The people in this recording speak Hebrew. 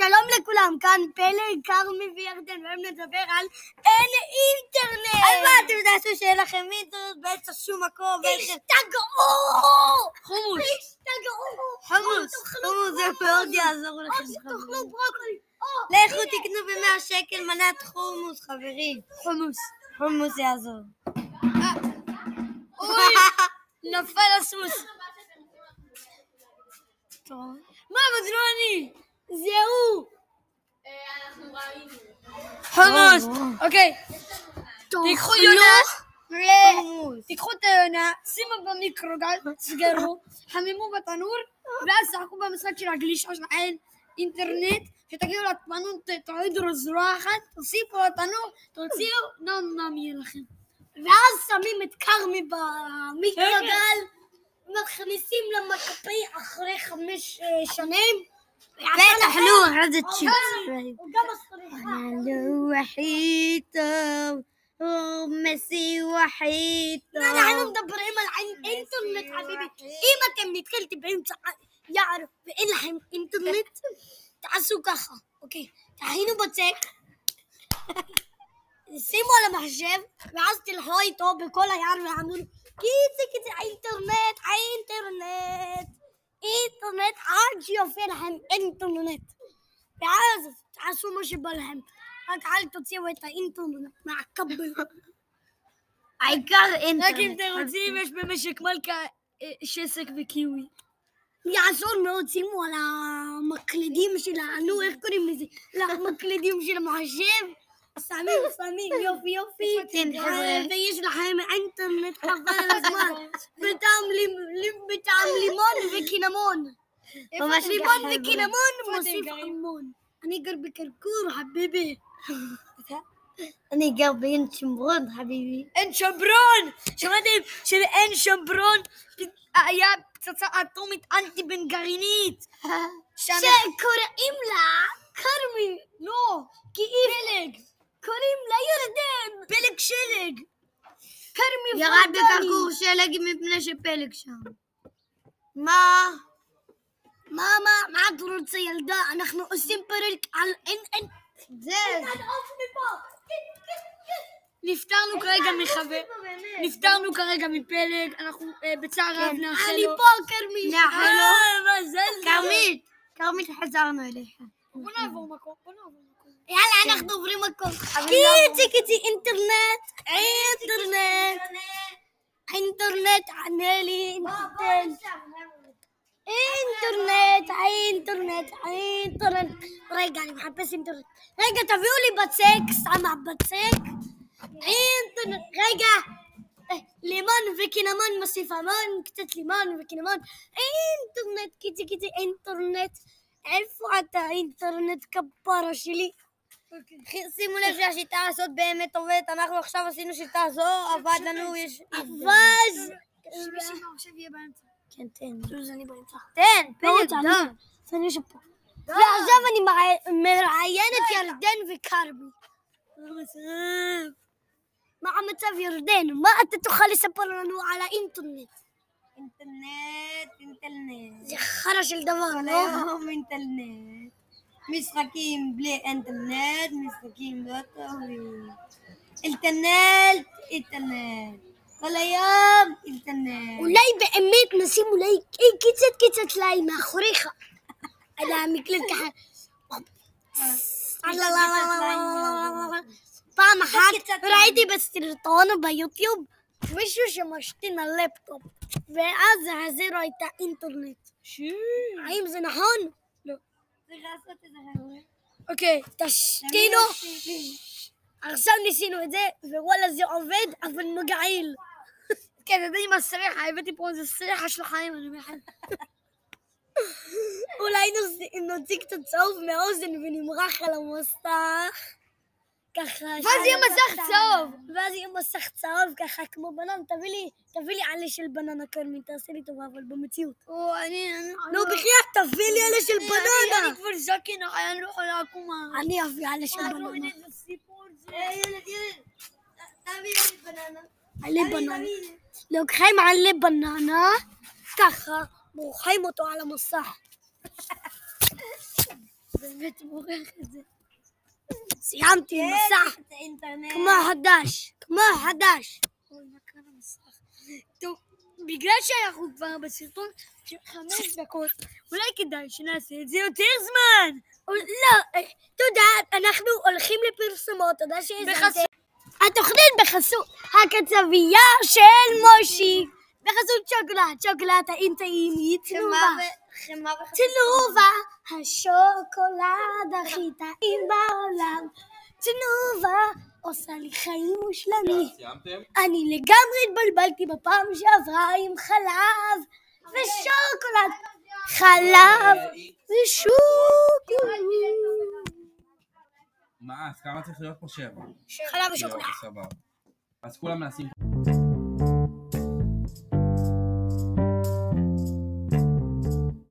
שלום לכולם, כאן פלג, כרמי וירדן, והיום נדבר על אין אינטרנט! אז מה, אתם תעשו שאין לכם אינטרנט באמצע שום מקום? תשתגעו! חומוס. תשתגעו! חומוס, חומוס זה מאוד יעזור או לכם. שתאכלו חברים. ברוקולי! או, לכו תקנו ב-100 שקל מנת חומוס, חברים. חומוס. חומוס יעזור. אוי, נפל הסוס. מה, אבל זה לא אני! זה הוא! חומוס! אוקיי, תיקחו יונה, תיקחו את היונה, שימו במיקרוגל, סגרו, חממו בתנור, ואז שחקו במשחק של הגלישה שלהם אינטרנט, שתגידו לתמנות, תורידו זרוע אחת, תוסיפו לתנור, תוציאו, נום נום יהיה לכם. ואז שמים את כרמי במיקרוגל, מכניסים למקפיא אחרי חמש שנים, ותאכלו אחרי זה צ'יפס. הוא גם הסריחה. הוא הכי טוב, הוא מסי הוא הכי טוב. אנחנו מדברים על אינ- אינטרנט חביבי. אם אתם נתקלתם באמצע יער ואין לכם אינטרנט, תעשו ככה, אוקיי? תכינו בצק, שימו על המחשב, ואז תלכו איתו אינטרנט, עד שיופיע לכם אינטרנט. ואז תעשו מה שבא לכם. רק אל תוציאו את האינטרנט מהכבל. העיקר רק אינטרנט. אם תירוצים יש במשק מלכה אה, שסק וקיווי. יעזור מאוד, שימו על המקלדים שלנו, איך קוראים לזה? למקלדים של המחשב. שמים, שמים, יופי יופי. כן, אה, חבר'ה. ויש לכם ממש לימון ככה, וקינמון מוסיף? המון. אני גר בקרקור, חביבי. אני גר בעין שומרון, חביבי. אין שברון! שמעתם שבאין שברון היה פצצה אטומית אנטי בן גרעינית? שקוראים לה כרמי. לא, כי היא פלג. קוראים לה ירדן. פלג שלג. כרמי ירד פרדני. בכרכור שלג מפני שפלג שם. מה? מה, את רוצה ילדה? אנחנו עושים פרק על אין, אין. זה... נפטרנו כרגע מחבר, נפטרנו כרגע מפלג, אנחנו אה, בצער רב נאחל לו. אני פה כרמית. נאחל לו. כרמית, כרמית חזרנו אליך. בוא נעבור מקום, בוא נעבור מקום. יאללה, אנחנו עוברים מקום. קיצי קיצי אינטרנט, אינטרנט, אינטרנט, ענה לי אינטרנט. אינטרנט, אינטרנט. רגע, אני מחפש אינטרנט. רגע, תביאו לי בצק, שמה בצק. אינטרנט, רגע. אה, לימון וקינמון מוסיף המון, קצת לימון וקינמון. אינטרנט, קיצי קיצי אינטרנט. איפה אתה אינטרנט כפרה שלי? שימו לב שהשיטה הזאת באמת עובדת, אנחנו עכשיו עשינו שיטה זו, עבד לנו, יש... ואז... עכשיו יהיה באמצע. כן, תן. אני באמצע. תן, לא ועכשיו אני מרא- מראיין את ירדן וכרמי. מה המצב ירדן? מה אתה תוכל לספר לנו על האינטרנט? אינטרנט, אינטרנט. זה חרא של דבר, לא? היום אינטרנט. משחקים בלי אינטרנט, משחקים לא טובים. אינטרנט, אינטרנט. כל היום אינטרנט. אולי באמת נשים אולי קיצת קיצת לי מאחוריך. על המקלט ככה. פעם אחת ראיתי בסרטון ביוטיוב מישהו שמשתין על לפטופ ואז החזירו את האינטרנט. האם זה נכון? לא. זה. אוקיי, תשתינו. עכשיו ניסינו את זה, ווואלה זה עובד, אבל מגעיל. כן, יודע עם הסריחה, הבאתי פה איזה סריחה של חיים, אני לך. אולי נוציא קצת צהוב מהאוזן ונמרח על המסך. ככה. ואז יהיה מסך צהוב. ואז יהיה מסך צהוב ככה כמו בנן. תביא לי, תביא לי עלה של בננה כרמי, תעשה לי טובה, אבל במציאות. או, אני... אני- נו, בחייאת, תביא לי עלה של אני בננה. כבר זקן, אני לא יכולה לקום. אני אביא עלה של בננה. אה, ילד, ילד. תביא לי בננה. עלה בננה. לוקחים עלה בננה, ככה, מורחים אותו על המסך. באמת מורח את זה. סיימתי מסע כמו חדש, כמו חדש. טוב, בגלל שאנחנו כבר בסרטון של חמש דקות, אולי כדאי שנעשה את זה יותר זמן. לא, אה, תודה, אנחנו הולכים לפרסומות, תודה שהזמנתם. בחסות, התוכנית בחסות הקצבייה של מושי. בחסות שוקולד, שוקולד טעים טעים, תנובה. חמאה וחצי. תנובה, השוקולד הכי טעים בעולם. תנובה עושה לי חיים מושלמים. סיימתם? אני לגמרי התבלבלתי בפעם שעברה עם חלב ושוקולד. חלב ושוקולד. מה, אז כמה צריך להיות פה שבע? חלב סבבה. אז כולם מנסים